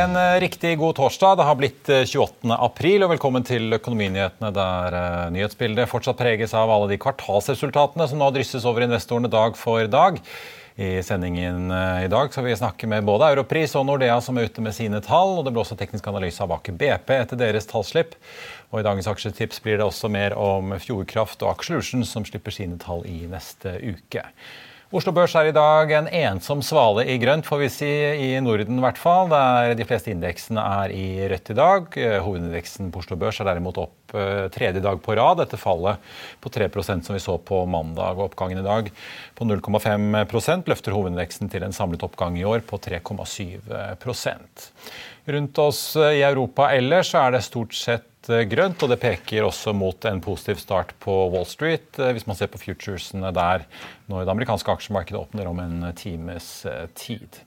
En eh, riktig god torsdag. Det har blitt eh, 28. april, og velkommen til Økonominyhetene, der eh, nyhetsbildet fortsatt preges av alle de kvartalsresultatene som nå drysses over investorene dag for dag. I sendingen eh, i dag skal vi snakke med både Europris og Nordea som er ute med sine tall. og Det blir også teknisk analyse av Aker BP etter deres tallslipp. Og I dagens aksjetips blir det også mer om Fjordkraft og Aker Solutions som slipper sine tall i neste uke. Oslo Børs er i dag en ensom svale i grønt, får vi si, i Norden i hvert fall. Der de fleste indeksene er i rødt i dag. Eh, Hovedindeksen på Oslo Børs er derimot opp eh, tredje dag på rad etter fallet på 3% som vi så på mandag. Og oppgangen i dag på 0,5% løfter hovedindeksen til en samlet oppgang i år på 3,7% Rundt oss i Europa ellers er det stort sett eh, grønt, og det peker også mot en positiv start på Wall Street, eh, hvis man ser på futuresene der når det amerikanske aksjemarkedet åpner om en times eh, tid.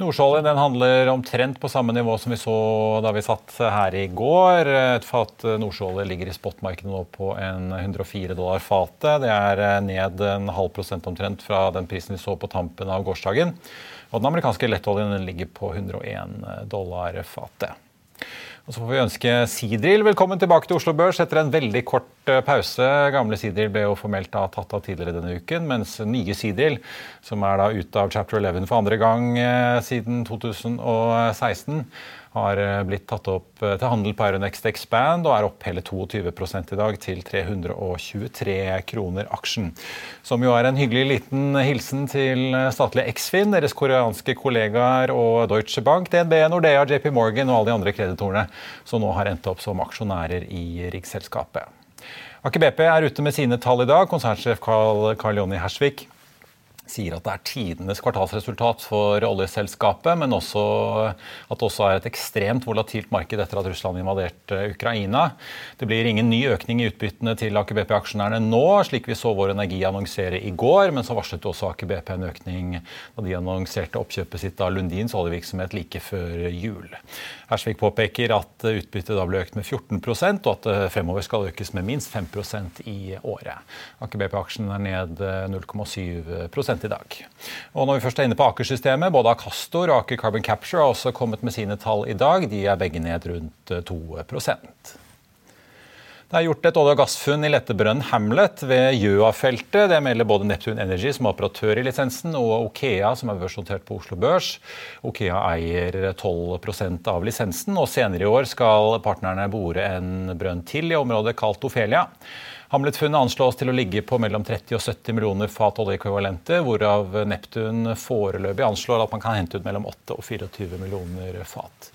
Nordsjøoljen den handler omtrent på samme nivå som vi så da vi satt her i går. Et fat nordsjøolje ligger i spotmarkedet nå på en 104 dollar fatet. Det er ned en halv prosent omtrent fra den prisen vi så på tampen av gårsdagen. Og den amerikanske lettoljen ligger på 101 dollar fatet. Og så får vi ønske Sidril velkommen tilbake til Oslo Børs etter en veldig kort eh, pause. Gamle Sidril ble jo formelt da tatt av tidligere denne uken, mens nye Sidril, som er da ute av chapter 11 for andre gang eh, siden 2016, har eh, blitt tatt opp eh, til handel på Euronext Expand og er opp hele 22 i dag til 323 kroner aksjen. Som jo er en hyggelig liten hilsen til eh, statlige Eksfin, deres koreanske kollegaer og Deutsche Bank, DNB, Nordea, JP Morgan og alle de andre kreditorene som nå har endt opp som aksjonærer i riksselskapet. Aker BP er ute med sine tall i dag. Konsernsjef Carl Jonny Hersvik sier at det er tidenes kvartalsresultat for oljeselskapet, men også at det også er et ekstremt volatilt marked etter at Russland invaderte Ukraina. Det blir ingen ny økning i utbyttene til Aker BP-aksjonærene nå, slik vi så Vår Energi annonsere i går, men så varslet også Aker BP en økning da de annonserte oppkjøpet sitt av Lundins oljevirksomhet like før jul. Hersvik påpeker at utbyttet da ble økt med 14 og at det fremover skal økes med minst 5% i året. Aker BP-aksjen er ned 0,7 i dag. Og når vi først er inne på Aker-systemet, både Acastor og Aker Carbon Capture har også kommet med sine tall i dag. De er begge ned rundt 2% det er gjort et olje- og gassfunn i lettebrønnen Hamlet ved Gjøa-feltet. Det melder både Neptune Energy, som er operatør i lisensen, og Okea, som er børsnotert på Oslo Børs. Okea eier 12% av lisensen, og senere i år skal partnerne bore en brønn til i området kalt Ofelia. Hamlet-funnet anslås til å ligge på mellom 30 og 70 millioner fat oljeekvivalenter, hvorav Neptun foreløpig anslår at man kan hente ut mellom 8 og 24 millioner fat.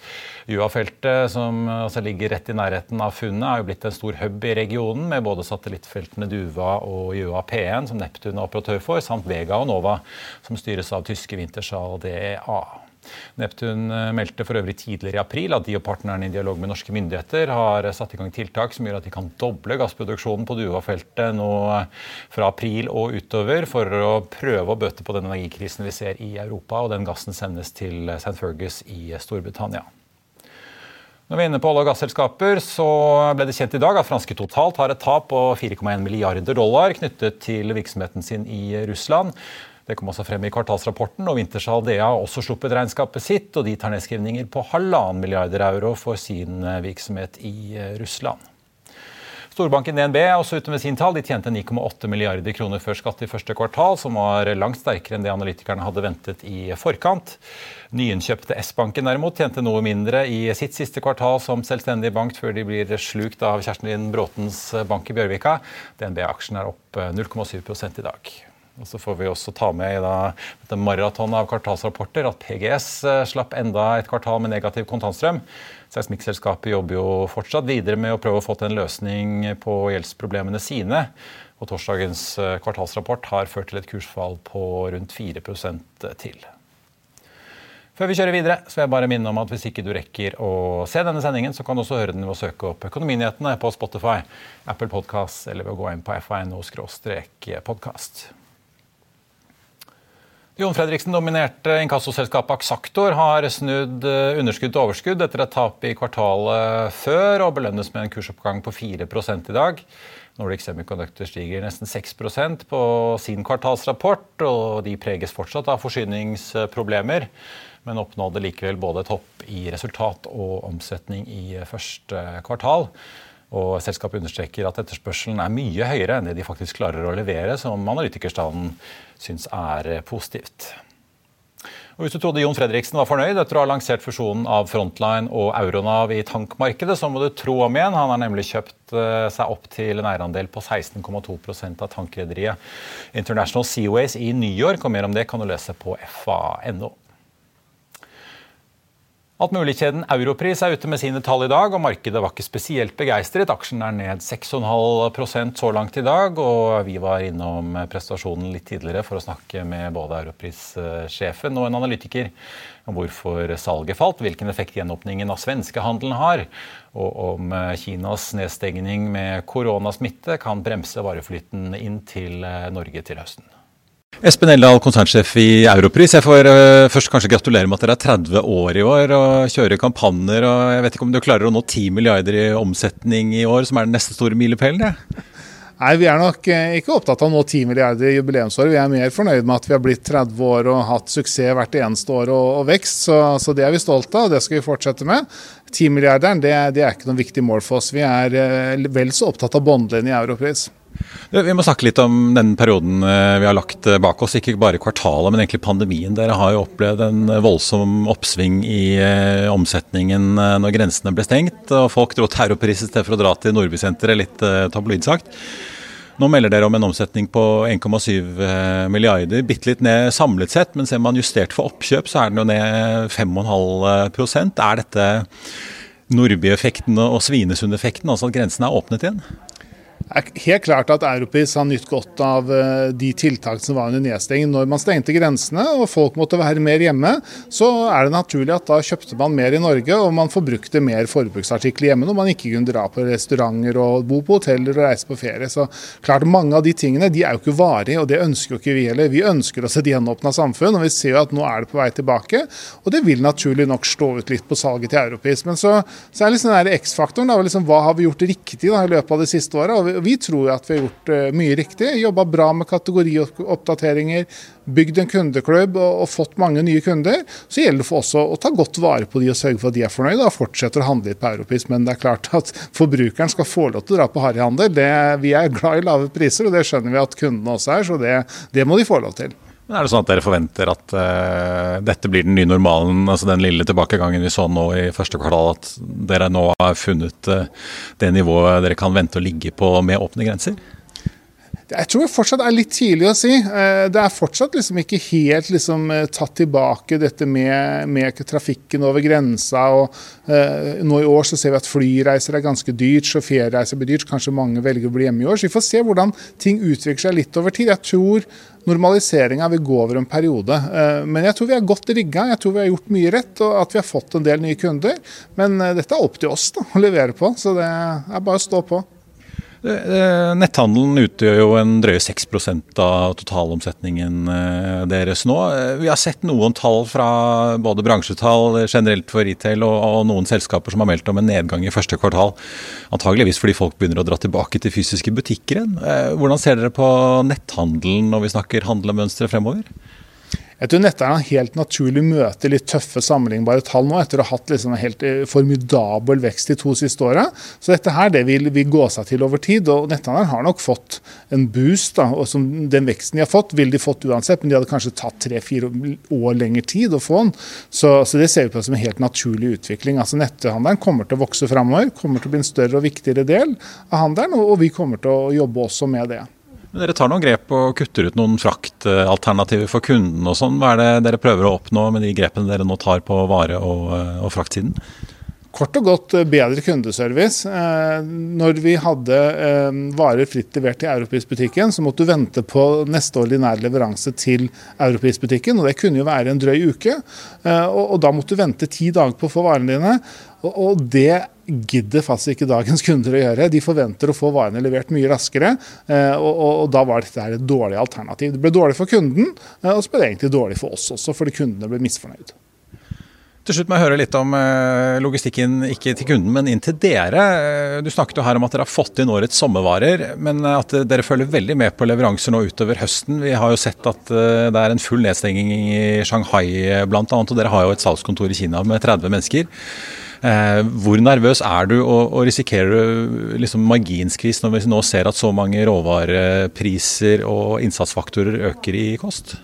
Gjøa-feltet, som altså ligger rett i nærheten av funnet, er jo blitt en stor hub i regionen, med både satellittfeltene Duva og Gjøa P1, som Neptun er operatør for, samt Vega og Nova, som styres av tyske Wintershall DA. Neptun eh, meldte for øvrig tidligere i april at de og partnerne i dialog med norske myndigheter har satt i gang tiltak som gjør at de kan doble gassproduksjonen på Duva-feltet nå fra april og utover for å prøve å bøte på den energikrisen vi ser i Europa. og Den gassen sendes til St. Fergus i Storbritannia. Når vi er inne på olje- og gasselskaper, så ble det kjent i dag at franske Totalt har et tap på 4,1 milliarder dollar knyttet til virksomheten sin i Russland. Det kom også frem i kvartalsrapporten, og Wintershall DA har også sluppet regnskapet sitt, og de tar nedskrivninger på halvannen milliarder euro for sin virksomhet i Russland. Storbanken DNB er også ute med sin tall. De tjente 9,8 milliarder kroner før skatt i første kvartal, som var langt sterkere enn det analytikerne hadde ventet i forkant. Nyinnkjøpte S-banken derimot tjente noe mindre i sitt siste kvartal som selvstendig bank, før de blir slukt av Kjerstin Bråtens bank i Bjørvika. DNB-aksjen er opp 0,7 i dag. Og så får vi også ta med i da, dette maratonet av kvartalsrapporter at PGS slapp enda et kvartal med negativ kontantstrøm. Seismikkselskapet jobber jo fortsatt videre med å prøve å få til en løsning på gjeldsproblemene sine. Og torsdagens eh, kvartalsrapport har ført til et kursfall på rundt 4% til. Før vi kjører videre, så vil jeg bare minne om at hvis ikke du rekker å se denne sendingen, så kan du også høre den ved å søke opp Økonominyhetene på Spotify, Apple Podkast eller ved å gå inn på fino-podkast. Jon Fredriksen dominerte inkassoselskapet Axactor har snudd eh, underskudd til overskudd etter et tap i kvartalet før, og belønnes med en kursoppgang på 4 i dag. Nordic Semiconductor stiger nesten 6% på sin kvartalsrapport, og de preges fortsatt av forsyningsproblemer, men oppnådde likevel både topp i resultat og omsetning i første kvartal. Og selskapet understreker at etterspørselen er mye høyere enn det de faktisk klarer å levere, som analytikerstanden syns er positivt. Og hvis du trodde Jon Fredriksen var fornøyd etter å ha lansert fusjonen av Frontline og Euronav i tankmarkedet, så må du tro om igjen. Han har nemlig kjøpt eh, seg opp til en eierandel på 16,2% av tankrederiet International Seaways i New York. Og mer om det kan du lese på fa.no. Altmuligkjeden Europris er ute med sine tall i dag, og markedet var ikke spesielt begeistret. Aksjen er ned 6,5% så langt i dag, og vi var innom prestasjonen litt tidligere for å snakke med både Europris-sjefen og en analytiker om hvorfor salget falt, hvilken effekt gjenåpningen av svenskehandelen har, og om Kinas nedstengning med koronasmitte kan bremse vareflyten inn til Norge til høsten. Espen Eldal, konsernsjef i Europris. Jeg får uh, først kanskje gratulere med at dere er 30 år i år og kjører kampanjer. og Jeg vet ikke om du klarer å nå 10 milliarder i omsetning i år, som er den neste store milepælen? Nei, Vi er nok eh, ikke opptatt av å nå 10 milliarder i jubileumsåret. Vi er mer fornøyd med at vi har blitt 30 år og hatt suksess hvert eneste år og, og vekst. Så, så, det er vi stolte av, og det skal vi fortsette med. 10 milliarderen det, det er ikke noe viktig mål for oss. Vi er uh, vel så opptatt av båndlinjen i Europris. Vi må snakke litt om den perioden eh, vi har lagt eh, bak oss. Ikke bare kvartalet, men egentlig pandemien. Dere har jo opplevd en voldsom oppsving i eh, omsetningen når grensene ble stengt. og Folk dro til Europris i stedet for å dra til Nordbysenteret, litt tabloid sagt. Nå melder dere om en omsetning på 1,7 milliarder, bitte litt ned samlet sett. Men ser man justert for oppkjøp, så er den jo ned 5,5% Er dette Nordby-effekten og Svinesund-effekten, altså at grensene er åpnet igjen? Er helt klart at Europris har nytt godt av eh, de tiltakene som var under nedstenging. Når man stengte grensene og folk måtte være mer hjemme, så er det naturlig at da kjøpte man mer i Norge og man forbrukte mer forbruksartikler hjemme når man ikke kunne dra på restauranter og bo på hoteller og reise på ferie. Så klart Mange av de tingene de er jo ikke varige, og det ønsker jo ikke vi heller. Vi ønsker oss et gjenåpna samfunn, og vi ser jo at nå er det på vei tilbake. Og det vil naturlig nok stå ut litt på salget til Europris. Men så, så er det liksom X-faktoren. Liksom, hva har vi gjort riktig da, i løpet av de siste åra? Vi tror at vi har gjort uh, mye riktig. Jobba bra med kategorioppdateringer, bygd en kundeklubb og, og, fått mange nye kunder. Så gjelder det for oss å, ta godt vare på de og sørge for at de er fornøyde og fortsetter å handle på europris. Men det er klart at forbrukeren skal få lov til å dra på harryhandel. Vi er glad i lave priser, og det skjønner vi at kundene også er. Så det, det må de få lov til. Men Er det sånn at dere forventer at uh, dette blir den nye normalen, altså den lille tilbakegangen vi så nå i første kvartal, at dere nå har funnet uh, det nivået dere kan vente å ligge på med åpne grenser? Jeg tror det fortsatt er litt tidlig å si. Eh, det er fortsatt liksom ikke helt liksom tatt tilbake dette med, med, trafikken over grensa. og uh, Nå i år så ser vi at flyreiser er ganske dyrt, så feriereiser blir dyrt. Kanskje mange velger å bli hjemme i år. Så vi får se hvordan ting utvikler seg litt over tid. Jeg tror normaliseringa vil gå over en periode. Men jeg tror vi er godt rigga. Jeg tror vi har gjort mye rett, og at vi har fått en del nye kunder. Men dette er opp til oss da, å levere på, så det er bare å stå på. Eh, netthandelen utgjør jo en drøye 6% av totalomsetningen eh, deres nå. Eh, vi har sett noen tall fra både bransjetall generelt for retail og noen selskaper som har meldt om en nedgang i første kvartal. Antageligvis fordi folk begynner å dra tilbake til fysiske butikker igjen. Hvordan ser dere på netthandelen når vi snakker handlemønstre fremover? Jeg tror netteierne er helt naturlig møte litt tøffe sammenlignbare tall nå, etter å ha hatt liksom en helt eh, formidabel vekst de to siste åra. Så dette her det vil, vil, gå seg til over tid. og Netthandelen har nok fått en boost. Da, og som Den veksten de har fått, ville de fått uansett, men de hadde kanskje tatt tre-fire år lengre tid å få den. Så, så, det ser vi på som en helt naturlig utvikling. Altså Netthandelen kommer til å vokse framover, kommer til å bli en større og viktigere del av handelen, og, og vi kommer til å jobbe også med det. Men dere tar noen grep og kutter ut noen fraktalternativer for kunden og sånn. Hva er det dere prøver å oppnå med de grepene dere nå tar på vare- og, og fraktsiden? Kort og godt eh, bedre kundeservice. Eh, når vi hadde eh, varer fritt levert til Europris-butikken, så måtte du vente på neste ordinære leveranse til Europris-butikken. og Det kunne jo være en drøy uke. Og da måtte du vente ti dager på å få varene dine. Og det gidder faktisk ikke dagens kunder å gjøre. De forventer å få varene levert mye raskere, og, og, og da var dette et dårlig alternativ. Det ble dårlig for kunden, og så ble det egentlig dårlig for oss også, fordi kundene ble misfornøyd. Til slutt må jeg høre litt om eh, logistikken, ikke til kunden, men inn til dere. Du snakket jo her om at dere har fått inn årets sommervarer, men at dere følger veldig med på leveranser nå utover høsten. Vi har jo sett at det er en full nedstenging i Shanghai bl.a., og dere har jo et salgskontor i Kina med 30 mennesker. Eh, hvor nervøs er du, og risikerer du liksom marginskvis når vi nå ser at så mange råvarepriser og innsatsfaktorer øker i kost?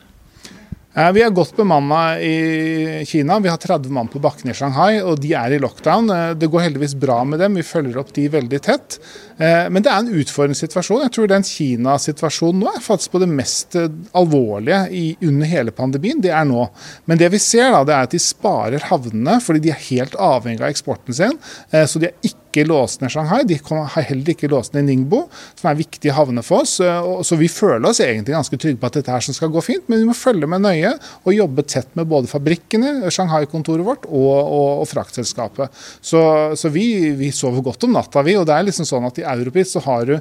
Eh, vi er godt bemanna i Kina. Vi har 30 mann på bakken i Shanghai, og de er i lockdown. Eh, det går heldigvis bra med dem, vi følger opp de veldig tett. Men det er en utfordrende situasjon. Jeg tror den Kina-situasjonen nå er faktisk på det mest alvorlige under hele pandemien. Det er nå. Men det vi ser da, det er at de sparer havnene, fordi de er helt avhengig av eksporten sin. Så de er ikke ikke låst ned Shanghai. De har heller ikke låst ned Ningbo, som er viktige havner for oss. Eh, så vi føler oss egentlig ganske trygge på at dette her skal gå fint, men vi må følge med nøye og jobbe tett med både fabrikkene, Shanghai-kontoret vårt og, og, og fraktselskapet. Så, så vi, vi, sover godt om natta, vi. Og det er liksom sånn at i Europris så har du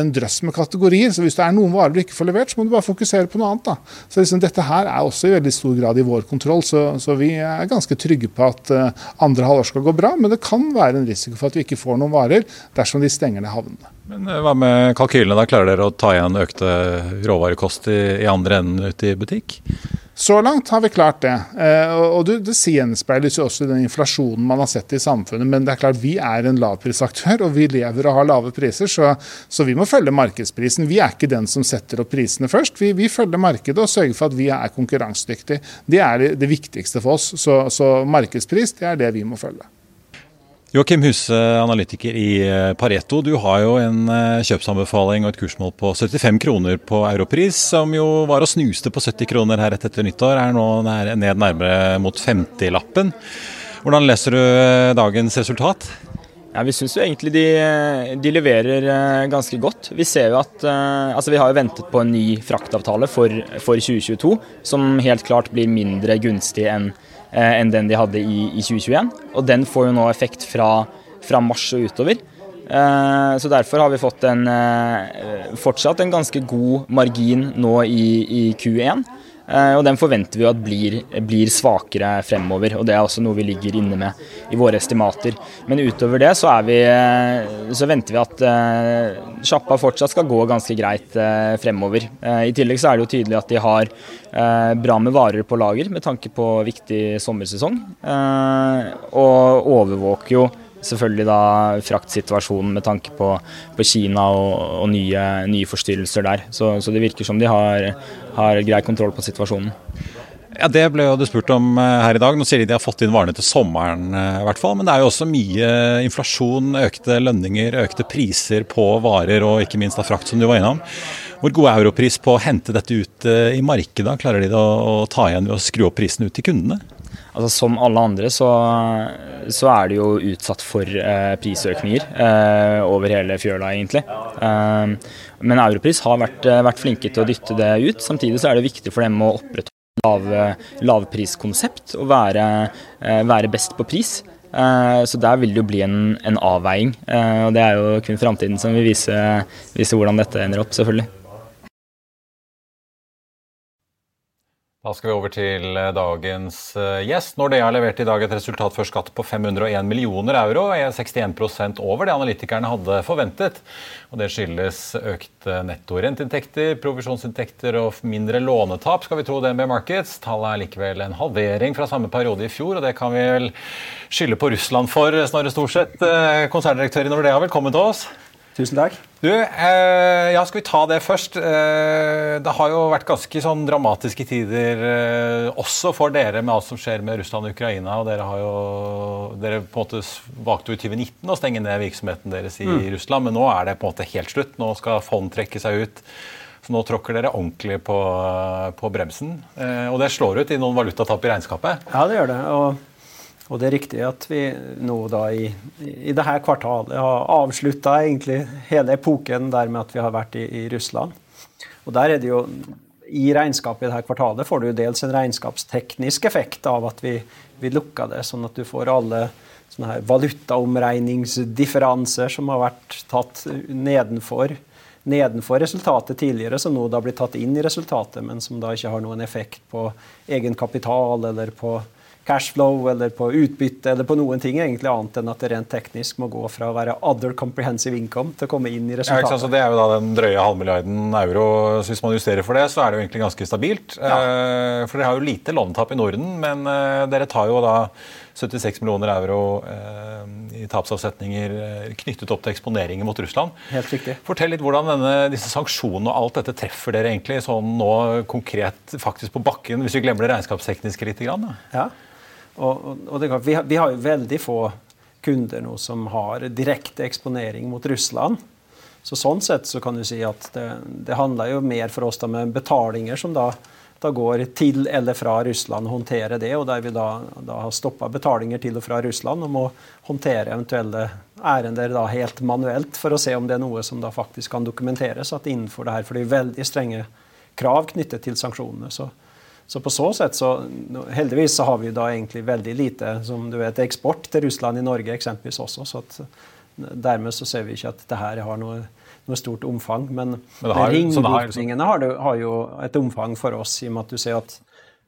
en drøss med kategorier. Så hvis det er noen varer du ikke får levert, så må du bare fokusere på noe annet. da. Så liksom, dette her er også i veldig stor grad i vår kontroll, så, så vi er ganske trygge på at uh, andre halvår skal gå bra. Men det kan være en risiko for at vi ikke får noen varer dersom de stenger ned havnene. Men eh, Hva med kalkylene? da Klarer dere å ta igjen økte råvarekost i, i andre enden ute i butikk? Så langt har vi klart det. Eh, og det, gjenspeiles jo også i den inflasjonen man har sett i samfunnet. Men det er klart vi er en lavprisaktør, og vi lever og har lave priser. Så, så, vi må følge markedsprisen. Vi er ikke den som setter opp prisene først. Vi, vi følger markedet og sørger for at vi er konkurransedyktige. Det er det, det viktigste for oss. Så, så markedspris det er det vi må følge. Joakim Huse, analytiker i eh, Pareto. Du har jo en eh, kjøpsanbefaling og et kursmål på 75 kroner på Europris, som jo var og snuste på 70 kroner her rett etter nyttår, er nå ned nærmere mot 50-lappen. Hvordan leser du eh, dagens resultat? Ja, Vi syns jo egentlig de, de, leverer ganske godt. Vi ser jo at altså Vi har jo ventet på en ny fraktavtale for, for 2022, som helt klart blir mindre gunstig enn Eh, enn den de hadde i, i 2021. Og den får jo nå effekt fra, fra mars og utover. Eh, så derfor har vi fått en, eh, fortsatt en ganske god margin nå i, i Q1. Eh, og den forventer vi at blir, blir, svakere fremover. og Det er også noe vi ligger inne med i våre estimater. Men utover det så, vi, eh, så venter vi at uh, sjappa fortsatt skal gå ganske greit fremover. I tillegg så er det jo tydelig at de har bra med varer på lager med tanke på viktig sommersesong. og overvåker jo selvfølgelig da fraktsituasjonen med tanke på, på Kina og, og nye, nye, forstyrrelser der. Så, så, det virker som de har, har grei kontroll på situasjonen. Ja, Det ble jo du spurt om eh, her i dag. Nå sier de de har fått inn varene til sommeren, eh, i hvert fall. Men det er jo også mye inflasjon, økte lønninger, økte priser på varer og ikke minst av frakt, som du var innom. Hvor god er europris på å hente dette ut eh, i markedet? Klarer de det å ta igjen ved å skru opp prisen ut til kundene? Altså, som alle andre så, så, er det jo utsatt for eh, prisøkninger eh, over hele fjøla, egentlig. Eh, men Europris har vært, eh, vært, flinke til å dytte det ut. Samtidig så er det viktig for dem å opprettholde lav, lavpriskonsept og være, eh, være best på pris. Så der vil det jo bli en, en avveiing. Og det er jo kun framtiden som vil vise, vise hvordan dette ender opp, selvfølgelig. Da skal vi over til eh, dagens eh, gjest. Nordea har levert i dag et resultat før skatt på 501 millioner euro, er 61% over det analytikerne hadde forventet. Og Det skyldes økte netto renteinntekter, provisjonsinntekter og mindre lånetap, skal vi tro DNB Markets. Tallet er likevel en halvering fra samme periode i fjor, og det kan vi vel skylde på Russland for, Snorre Storseth. Eh, konserndirektør i Nordea, velkommen til oss. Tusen takk. Du, eh, ja, Skal vi ta det først? Eh, det har jo vært ganske sånn dramatiske tider eh, også for dere med alt som skjer med Russland og Ukraina. og Dere har jo, dere på en måte valgte jo i 2019 å stenge ned virksomheten deres i mm. Russland, men nå er det på en måte helt slutt. Nå skal fond trekke seg ut. Så nå tråkker dere ordentlig på, på bremsen. Eh, og det slår ut i noen valutatap i regnskapet. Ja, det gjør det. og og det er riktig at vi nå da i, i dette kvartalet har avslutta egentlig hele epoken der med at vi har vært i, i, Russland. Og der er det jo I regnskapet i dette kvartalet får du jo dels en regnskapsteknisk effekt av at vi, vi lukka det, sånn at du får alle sånne her valutaomregningsdifferanser som har vært tatt nedenfor, nedenfor resultatet tidligere, som nå da blir tatt inn i resultatet, men som da ikke har noen effekt på egenkapital eller på cashflow eller på utbytte eller på noen ting egentlig annet enn at det rent teknisk må gå fra å være other comprehensive income til å komme inn i resultatet. Ja, så Det er jo da den drøye halvmilliarden euro. Så hvis man justerer for det, så er det jo egentlig ganske stabilt. Ja. Eh, for dere har jo lite lånetap i Norden, men eh, dere tar jo da 76 millioner euro eh, i tapsavsetninger knyttet opp til eksponeringer mot Russland. Helt riktig. Fortell litt hvordan denne, disse sanksjonene og alt dette treffer dere egentlig sånn nå konkret faktisk på bakken, hvis vi glemmer det regnskapstekniske litt? Grann, da. Ja. Og, og det, vi, har, vi har jo veldig få kunder nå som har direkte eksponering mot Russland. Så Sånn sett så kan du si at det, det handler jo mer for oss da med betalinger som da, da går til eller fra Russland, og håndtere det. Og der vi da, da har stoppa betalinger til og fra Russland og må håndtere eventuelle ærender da helt manuelt for å se om det er noe som da faktisk kan dokumenteres at innenfor det her, for det er veldig strenge krav knyttet til sanksjonene. Så, så på så sett så Heldigvis så har vi da egentlig veldig lite som du vet, eksport til Russland i Norge eksempelvis også. så at Dermed så ser vi ikke at det her har noe, noe stort omfang. Men, men, har, ringvirkningene har, har, jo et omfang for oss, i og med at du ser at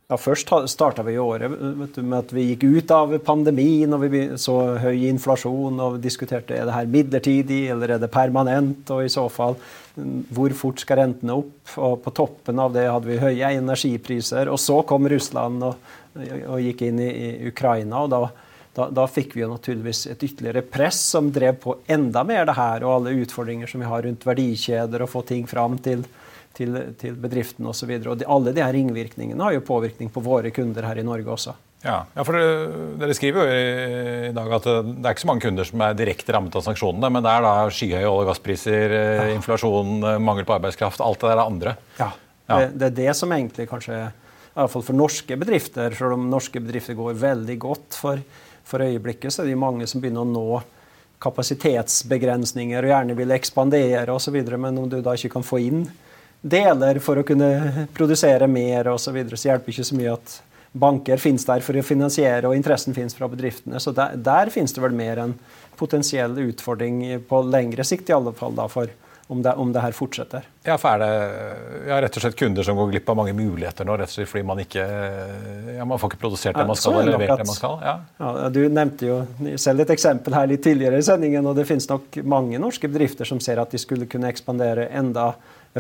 ja, Først starta vi året du, med at vi gikk ut av pandemien og vi så høy inflasjon og diskuterte er det her midlertidig eller er det permanent, og i så fall hvor fort skal rentene opp? Og på toppen av det hadde vi høye energipriser. Og så kom Russland og, og gikk inn i, i Ukraina. og da, da, da, fikk vi jo naturligvis et ytterligere press som drev på enda mer det her, og alle utfordringer som vi har rundt verdikjeder, og få ting fram til, til, til bedriften osv. Og, så og de, alle de her ringvirkningene har jo påvirkning på våre kunder her i Norge også. Ja, ja for dere, skriver jo i, dag at det er ikke så mange kunder som er direkte rammet av sanksjonene, men det er da skyhøye olje- og gasspriser, eh, ja. inflasjon, eh, mangel på arbeidskraft, alt det der er andre. Ja, ja. Det, det, er det som egentlig kanskje, i hvert fall for norske bedrifter, selv om norske bedrifter går veldig godt for, for øyeblikket, så er det mange som begynner å nå kapasitetsbegrensninger og gjerne vil ekspandere osv., men om du da ikke kan få inn deler for å kunne produsere mer osv., så, videre, så hjelper ikke så mye at banker finnes der for å finansiere, og interessen finnes fra bedriftene. Så der, der finnes det vel mer en potensiell utfordring på lengre sikt, i alle fall da, for om det, om det, her fortsetter. Ja, for er det ja, rett og slett kunder som går glipp av mange muligheter nå, rett og slett fordi man ikke ja, man får ikke produsert det man skal, eller levert det man skal? Ja. ja. Du nevnte jo selv et eksempel her litt tidligere i sendingen, og det finnes nok mange norske bedrifter som ser at de skulle kunne ekspandere enda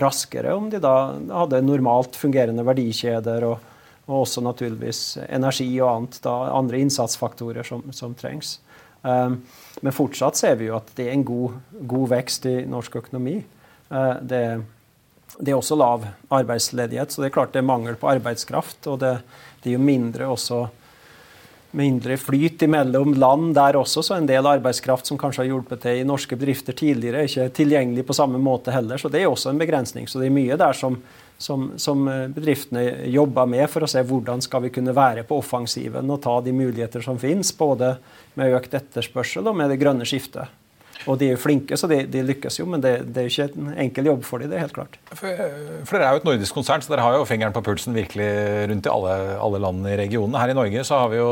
raskere om de da hadde normalt fungerende verdikjeder og og også naturligvis energi og annet, da, andre innsatsfaktorer som, som trengs. Um, men fortsatt ser vi jo at det er en god, god vekst i norsk økonomi. Uh, det, det, er også lav arbeidsledighet, så det er klart det er mangel på arbeidskraft. Og det, det er jo mindre også mindre flyt mellom land der også, så en del arbeidskraft som kanskje har hjulpet til i norske bedrifter tidligere, er ikke tilgjengelig på samme måte heller. Så det er også en begrensning. Så det er mye der som som, som, eh, bedriftene jobber med for å se hvordan skal vi kunne være på offensiven og ta de muligheter som finnes, både med økt etterspørsel og med det grønne skiftet. Og de er jo flinke, så de, de lykkes jo, men det, det, er jo ikke en enkel jobb for dem. det er helt klart. For, for, Dere er jo et nordisk konsern, så dere har jo fingeren på pulsen virkelig rundt i alle, alle land i regionen. Her i Norge så har vi jo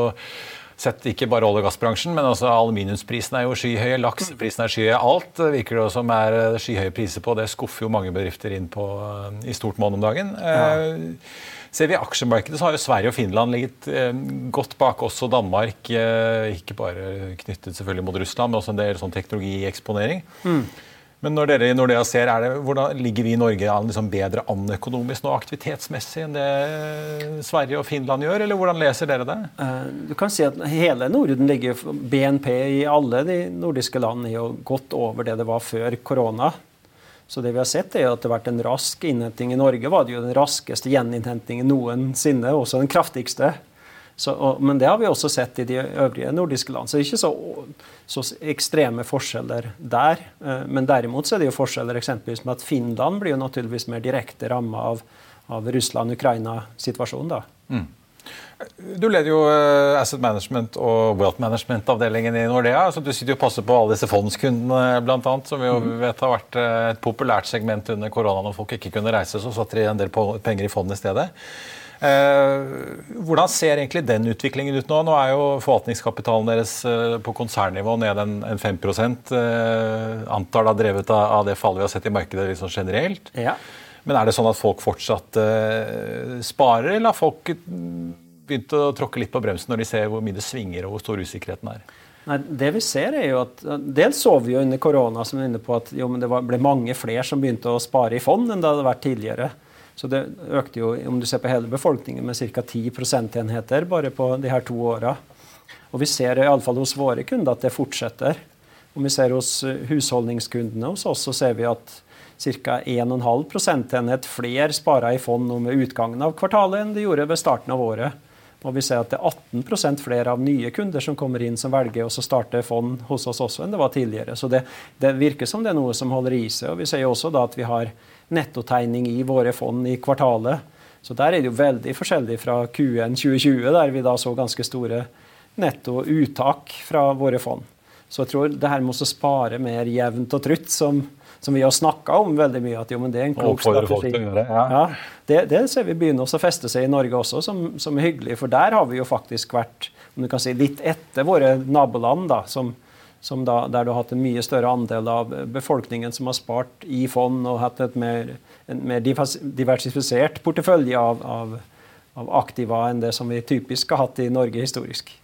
sett ikke bare olje- og gassbransjen, men også aluminiumsprisen er jo skyhøye, lakseprisen er skyhøye. Alt virker det som er eh, skyhøye priser på. Det skuffer jo mange bedrifter inn på eh, i stort monn om dagen. Ja. Ser vi aksjemarkedet, så har jo Sverige og Finland ligget godt bak også Danmark. ikke bare knyttet selvfølgelig mot Russland, men også en del sånn teknologieksponering. Mm. Men når dere i Nordea ser, det, hvordan ligger vi i Norge liksom bedre an økonomisk nå aktivitetsmessig enn det Sverige og Finland gjør, eller hvordan leser dere det? Eh, du kan si at hele Norden ligger BNP i alle de nordiske land er jo godt over det det var før korona. Så det vi har sett er at det har vært en rask innhenting. I Norge var det jo den raskeste gjeninnhentingen noensinne, også den kraftigste. Så, og, men det har vi også sett i de øvrige nordiske land. Så det er ikke så, så ekstreme forskjeller der. Eh, men derimot så er det jo forskjeller eksempelvis med at Finland blir jo naturligvis mer direkte ramma av, av Russland-Ukraina-situasjonen. da. Mm. Du leder jo eh, Asset Management og Wealth Management-avdelingen i Nordea. så Du sitter jo og passer på alle disse fondskundene, blant annet, som vi jo mm. vet har vært eh, et populært segment under korona når folk ikke kunne reise. Så satt de en del penger i fond i stedet. Eh, hvordan ser egentlig den utviklingen ut nå? Nå er jo forvaltningskapitalen deres eh, på konsernnivå ned en, en 5 eh, Antar er drevet av det fallet vi har sett i markedet liksom generelt. Ja. Men er det sånn at folk fortsatt sparer, eller har folk begynt å tråkke litt på bremsen når de ser hvor mye det svinger og hvor stor usikkerheten er? Nei, det vi ser er jo at Dels så vi jo under korona som er inne på at jo, det var, ble mange flere som begynte å spare i fond enn det hadde vært tidligere. Så det økte jo, om du ser på hele befolkningen, med ca. 10 prosentenheter bare på de her to åra. Og vi ser iallfall hos våre kunder at det fortsetter. Om vi ser hos eh, husholdningskundene hos oss, så ser vi at ca. 1,5 prosentenhet flere sparer i fond nå med utgangen av kvartalet enn de gjorde ved starten av året. Og vi ser at det er 18% flere av nye kunder som kommer inn som velger å starte fond hos oss også enn det var tidligere. Så det, det virker som det er noe som holder i seg. Og vi ser jo også da at vi har nettotegning i våre fond i kvartalet. Så der er det jo veldig forskjellig fra Q1 2020, der vi da så ganske store nettouttak fra våre fond. Så jeg tror det her med å spare mer jevnt og trutt, som, som vi har snakka om veldig mye, at jo, men det er en klok strategi. Det, ja. ja, det, det, ser vi begynner å feste seg i Norge også, som, som, er hyggelig. For der har vi jo faktisk vært om du kan si, litt etter våre naboland, da, som, da, der du har hatt en mye større andel av befolkningen som har spart i fond og hatt mer, en mer diversifisert portefølje av, av, av, aktiva enn det som vi typisk har hatt i Norge historisk.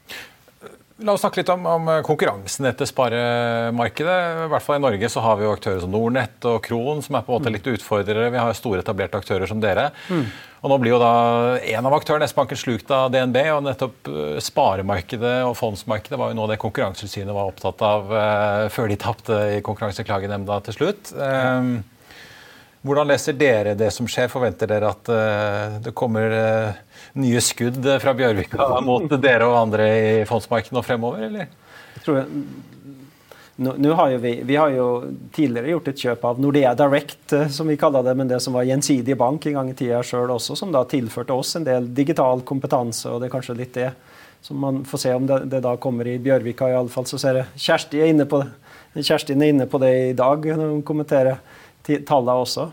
La oss snakke litt om, om konkurransen etter sparemarkedet. I hvert fall I Norge så har vi jo aktører som Nordnett og Kron som er på en måte litt utfordrere. Vi har store etablerte aktører som dere. Mm. Og Nå blir jo da en av aktørene S-banken slukt av DNB. og nettopp eh, Sparemarkedet og fondsmarkedet var jo noe det Konkurransetilsynet var opptatt av eh, før de tapte i Konkurranseklagenemnda til slutt. Eh, hvordan leser dere det som skjer? Forventer dere at eh, det kommer uh, nye skudd fra Bjørvika mot dere og andre i fondsmarkedet nå fremover, eller? Jeg tror nå, nå har vi, vi, har jo tidligere gjort et kjøp av Nordea Direct, eh, som vi kaller det, men det som var gjensidig bank en gang i tida sjøl også, som da tilførte oss en del digital kompetanse. og det er kanskje litt det som man får se om det, det da kommer i Bjørvika. i alle fall, Så ser jeg Kjersti er inne på, Kjerstin er inne på det i dag når hun kommenterer tallene også.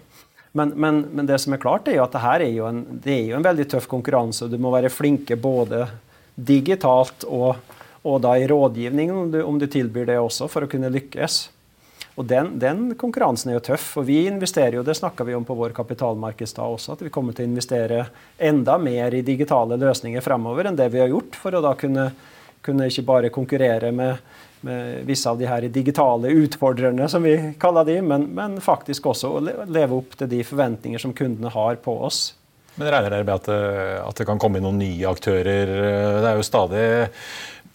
Men, men, men, det som er klart, er jo at det her er jo en, det er jo en veldig tøff konkurranse. Du må være flinke både digitalt og og da i rådgivningen, om du, om du, tilbyr det også, for å kunne lykkes. Og den, den, konkurransen er jo tøff. Og vi investerer jo, det snakka vi om på vår kapitalmarkedsdag også, at vi kommer til å investere enda mer i digitale løsninger fremover enn det vi har gjort, for å da kunne, kunne ikke bare konkurrere med, med, visse av de her digitale utfordrerne, som vi kaller de, men, men faktisk også å leve opp til de forventninger som kundene har på oss. Men regner dere med at det, at det kan komme inn noen nye aktører? Det er jo stadig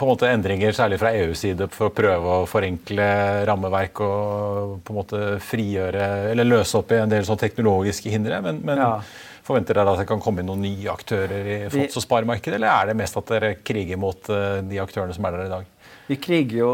på en måte endringer, særlig fra EUs side, for å prøve å forenkle rammeverk og på en måte frigjøre eller løse opp i en del sånn teknologiske hindre. Men, men ja. forventer dere at det kan komme inn noen nye aktører i fonds- og sparemarkedet, eller er det mest at dere kriger mot eh, de aktørene som er der i dag? Vi kriger jo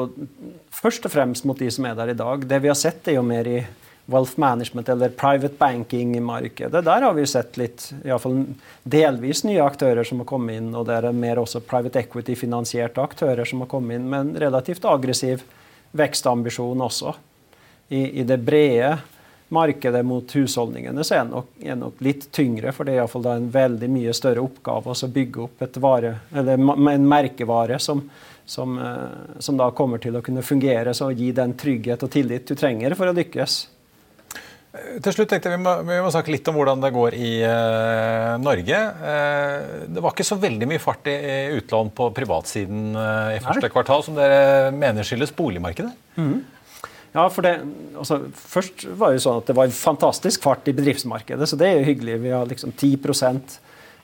først og fremst mot de som er der i dag. Det vi har sett, er jo mer i wealth management eller private banking-markedet. Der har vi sett litt, iallfall delvis nye aktører som har kommet inn, og det er mer også private equity-finansierte aktører som har kommet inn med en relativt aggressiv vekstambisjon også. I, i det brede markedet mot husholdningene så er nok, er nok litt tyngre, for det er iallfall en veldig mye større oppgave å bygge opp et vare, eller en merkevare som, som, eh, som, da kommer til å kunne fungere og gi den trygghet og tillit du trenger for å lykkes. Til slutt tenkte jeg vi må, vi må snakke litt om hvordan det går i uh, Norge. Uh, det var ikke så veldig mye fart i, i utlån på privatsiden uh, i første Nei. kvartal, som dere mener skyldes boligmarkedet? Mm. Ja, for det, altså, Først var det jo sånn at det var en fantastisk fart i bedriftsmarkedet, så det er jo hyggelig. Vi har liksom 10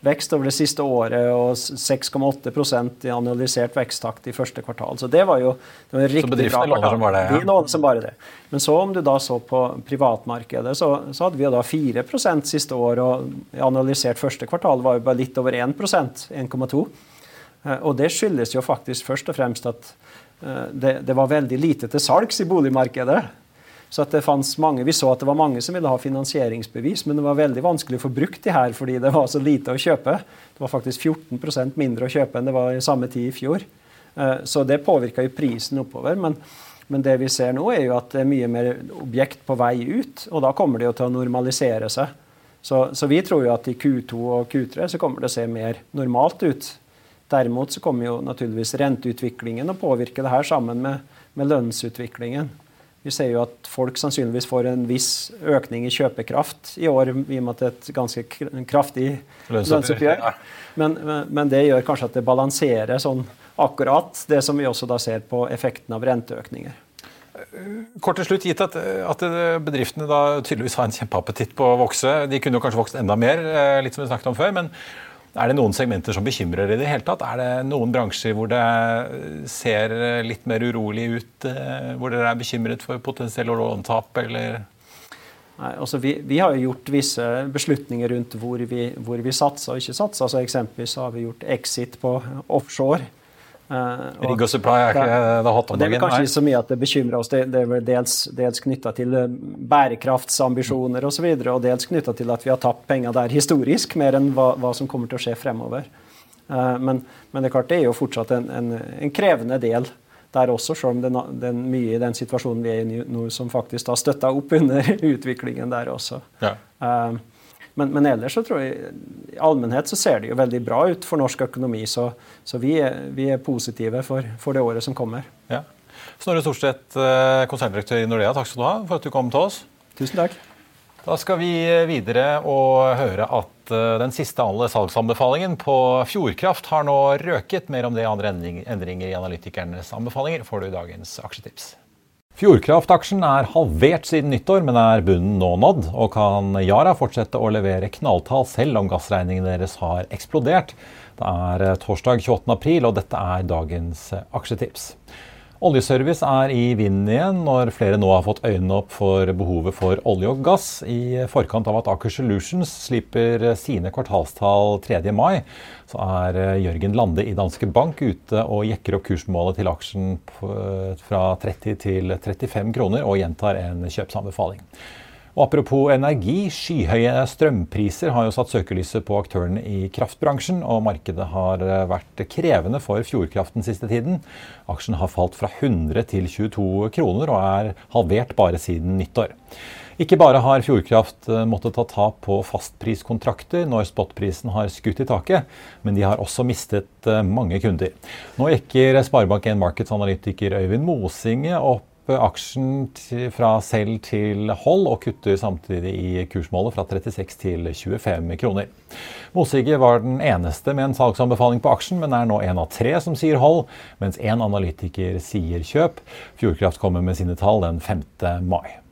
vekst over det siste året og 6,8% i analysert veksttakt i første kvartal. Så det var jo det var riktig bra. Så bedriftene låner som bare det? Ja. De låner som bare det. Men så om du da så på privatmarkedet, så, så hadde vi jo da 4% siste år, og analysert første kvartal var jo bare litt over 1% 1,2 eh, Og det skyldes jo faktisk først og fremst at eh, det, det var veldig lite til salgs i boligmarkedet. Så det mange, Vi så at det var mange som ville ha finansieringsbevis, men det var veldig vanskelig å få brukt de her fordi det var så lite å kjøpe. Det var faktisk 14% mindre å kjøpe enn det var i samme tid i fjor. Eh, så det påvirka jo prisen oppover. Men, men, det vi ser nå, er jo at det er mye mer objekt på vei ut. Og da kommer det jo til å normalisere seg. Så, så vi tror jo at i Q2 og Q3 så kommer det å se mer normalt ut. Derimot så kommer jo naturligvis renteutviklingen å påvirke det her sammen med, med lønnsutviklingen. Vi ser jo at folk sannsynligvis får en viss økning i kjøpekraft i år, i og med at det er et ganske kraftig lønnsoppgjør. Men, men, det gjør kanskje at det balanserer sånn akkurat det som vi også da ser på effekten av renteøkninger. Kort til slutt, gitt at, at, bedriftene da tydeligvis har en kjempeappetitt på å vokse. De kunne jo kanskje vokst enda mer, eh, litt som vi snakket om før. men er det noen segmenter som bekymrer i det hele tatt? Er det noen bransjer hvor det ser litt mer urolig ut? Eh, hvor dere er bekymret for potensielle låntap, eller? Nei, altså vi, vi, har gjort visse beslutninger rundt hvor vi, hvor vi satser og ikke satser. Altså eksempelvis har vi gjort exit på offshore. Uh, Rigg og supply er ikke det hot om dagen? Det er kanskje ikke så mye at det bekymrer oss. Det, det er vel dels, dels knytta til eh, bærekraftsambisjoner osv. Og, så videre, og dels knytta til at vi har tapt penger der historisk, mer enn hva, hva som kommer til å skje fremover. Uh, men, men, det er klart det er jo fortsatt en, en, en krevende del der også, selv om det er mye i den situasjonen vi er i nå som faktisk har støtta opp under utviklingen der også. Ja. Uh, men, men, ellers så tror jeg i allmennhet så ser det jo veldig bra ut for norsk økonomi. Så, så vi, er, vi, er, positive for, for, det året som kommer. Ja. Snorre Storstedt, eh, konserndirektør i Nordea, takk skal du ha for at du kom til oss. Tusen takk. Da skal vi videre og høre at eh, den siste salgsanbefalingen på Fjordkraft har nå røket. Mer om det andre endringer i analytikernes anbefalinger får du i dagens aksjetips. Fjordkraftaksjen er halvert siden nyttår, men er bunnen nå nådd. Og kan Yara fortsette å levere knalltall selv om gassregningene deres har eksplodert? Det er eh, torsdag 28. april, og dette er dagens eh, aksjetips. Oljeservice er i vinden igjen når flere nå har fått øynene opp for behovet for olje og gass. I forkant av at Aker Solutions slipper sine kvartalstall 3. mai, er Jørgen Lande i Danske Bank ute og jekker opp kursmålet til aksjen fra 30 til 35 kroner og gjentar en kjøpsanbefaling. Og apropos energi, skyhøye strømpriser har jo satt søkelyset på aktørene i kraftbransjen, og markedet har eh, vært krevende for Fjordkraft den siste tiden. Aksjen har falt fra 100 til 22 kroner og er halvert bare siden nyttår. Ikke bare har Fjordkraft eh, måttet ta tap på fastpriskontrakter når spotprisen har skutt i taket, men de har også mistet eh, mange kunder. Nå jekker Sparebank1 Markets analytiker Øyvind Mosinge opp aksjen fra selv til hold, og kutter samtidig i kursmålet fra 36 til 25 kroner. Mosige var den eneste med en salgsanbefaling på aksjen, men er nå en av tre som sier hold, mens én analytiker sier kjøp. Fjordkraft kommer med sine tall den 5. mai.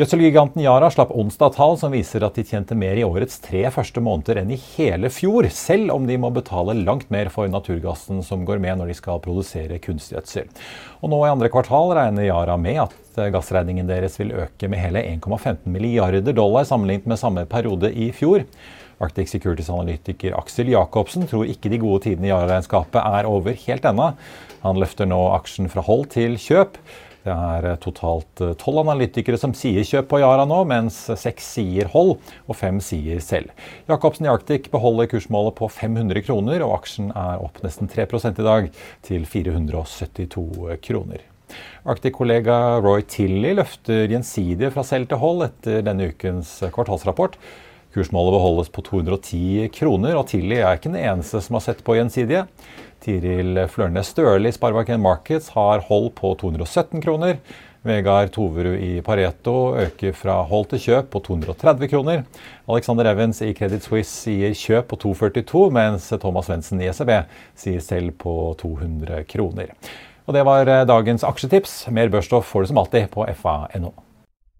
Gjødselgiganten Yara slapp onsdag tall som viser at de tjente mer i årets tre første måneder enn i hele fjor, selv om de må betale langt mer for naturgassen som går med når de skal produsere kunstgjødsel. Og nå i andre kvartal regner Yara med at gassregningen deres vil øke med hele 1,15 milliarder dollar sammenlignet med samme periode i fjor. Arctic Securities-analytiker Aksel Jacobsen tror ikke de gode tidene i Yara-regnskapet er over helt ennå. Han løfter nå aksjen fra hold til kjøp. Det er eh, totalt eh, tolv analytikere som sier kjøp på Yara nå, mens seks sier hold og fem sier selv. Jacobsen i Arctic beholder kursmålet på 500 kroner, og aksjen er opp nesten 3 i dag, til 472 kroner. Arctic-kollega Roy Tilley løfter gjensidige fra selv til hold etter denne ukens kvartalsrapport. Kursmålet beholdes på 210 kroner, og Tilly er ikke den eneste som har sett på gjensidige. Tiril Flørnes Støle i Sparebanken Markets har hold på 217 kroner. Vegard Toverud i Pareto øker fra hold til kjøp på 230 kroner. Alexander Evans i Credit Suisse sier kjøp på 242, mens Thomas Svendsen i SEB sier selv på 200 kroner. Og Det var dagens aksjetips. Mer børsstoff får du som alltid på fa.no.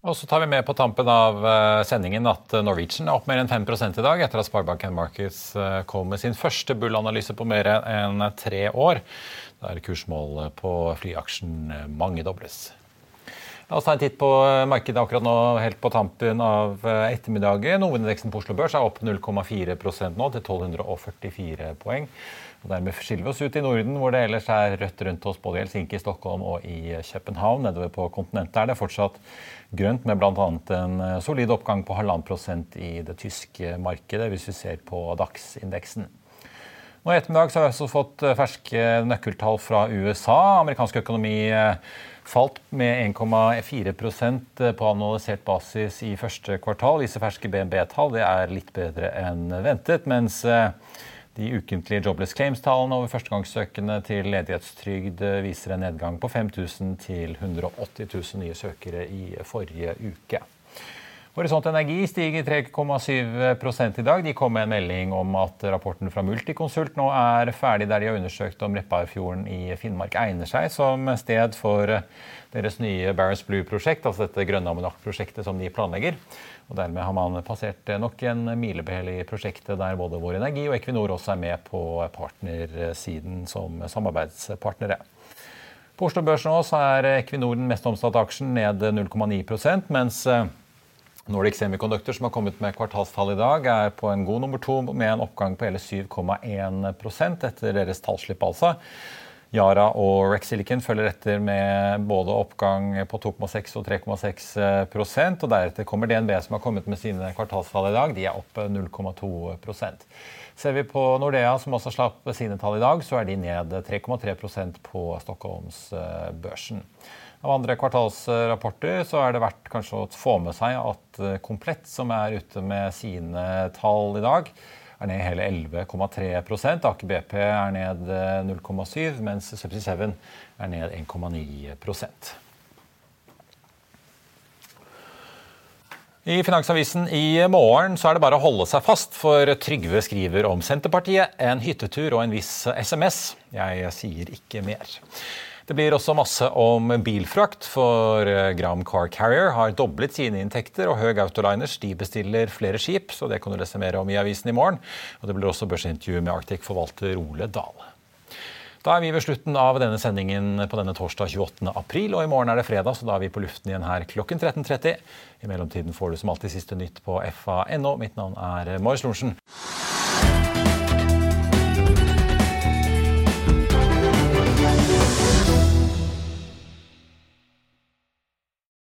Og så tar vi med på tampen av eh, sendingen at eh, Norwegian er opp mer enn 5 i dag, etter at Sparebanken Markets eh, kom med sin første Bull-analyse på mer enn tre år, der kursmålet på flyaksjen mangedobles. La oss ta en titt på markedet akkurat nå, helt på tampen av ettermiddagen. Hovedindeksen på Oslo Børs er opp 0,4% nå, til 1244 poeng. Og Dermed skiller vi oss ut i Norden, hvor det ellers er rødt rundt oss både i Helsinki, Stockholm og i København. Nedover på kontinentet er det fortsatt grønt, med bl.a. en eh, solid oppgang på halvannen prosent i det tyske markedet, hvis vi ser på DAX-indeksen. Nå I ettermiddag har vi også fått eh, ferske nøkkeltall fra USA. Amerikansk økonomi eh, falt med 1,4% på analysert basis i første kvartal. Disse ferske BNB-tall er litt bedre enn ventet. mens de ukentlige jobless claims-tallene over førstegangssøkende til ledighetstrygd viser en nedgang på 5000 til 180 000 nye søkere i forrige uke. Horisont Energi stiger 3,7 i dag. De kom med en melding om at rapporten fra Multiconsult nå er ferdig, der de har undersøkt om Repparfjorden i Finnmark egner seg som sted for deres nye Barents Blue-prosjekt, altså dette grønne ammoniakkprosjektet som de planlegger. Og Dermed har man passert nok en milepæl i prosjektet der både Vår Energi og Equinor også er med på partnersiden som samarbeidspartnere. På Oslo Børs nå er Equinor den mest omsatte aksjen, ned 0,9% mens Nordic Semiconductor, som har kommet med kvartalstall i dag, er på en god nummer to med en oppgang på hele 7,1% etter deres tallslipp, altså. Yara og Rex Silicon følger etter med både oppgang på 2,6 og 3,6% og Deretter kommer DNB, som har kommet med sine kvartalstall i dag. De er opp 0,2% Ser vi på Nordea, som også slapp sine tall i dag, så er de ned 3,3% på Stockholmsbørsen. Av andre kvartalsrapporter så er det verdt kanskje å få med seg at Komplett, som er ute med sine tall i dag, er ned hele 11,3 Aker BP er ned 0,7 eh, mens Subsea 7 er ned 1,9% I Finansavisen i morgen så er det bare å holde seg fast, for Trygve skriver om Senterpartiet, en hyttetur og en viss SMS. Jeg sier ikke mer. Det blir også masse om bilfrakt, for eh, Gram Car Carrier har doblet sine inntekter, og Høg Autoliners de bestiller flere skip, så det kan du lese mer om i avisen i morgen. Og Det blir også børsintervju med Arctic-forvalter Ole Dahl. Da er vi ved slutten av denne sendingen på denne torsdag 28. april, og i morgen er det fredag, så da er vi på luften igjen her klokken 13.30. I mellomtiden får du som alltid siste nytt på fa.no. Mitt navn er Marius Lorentzen.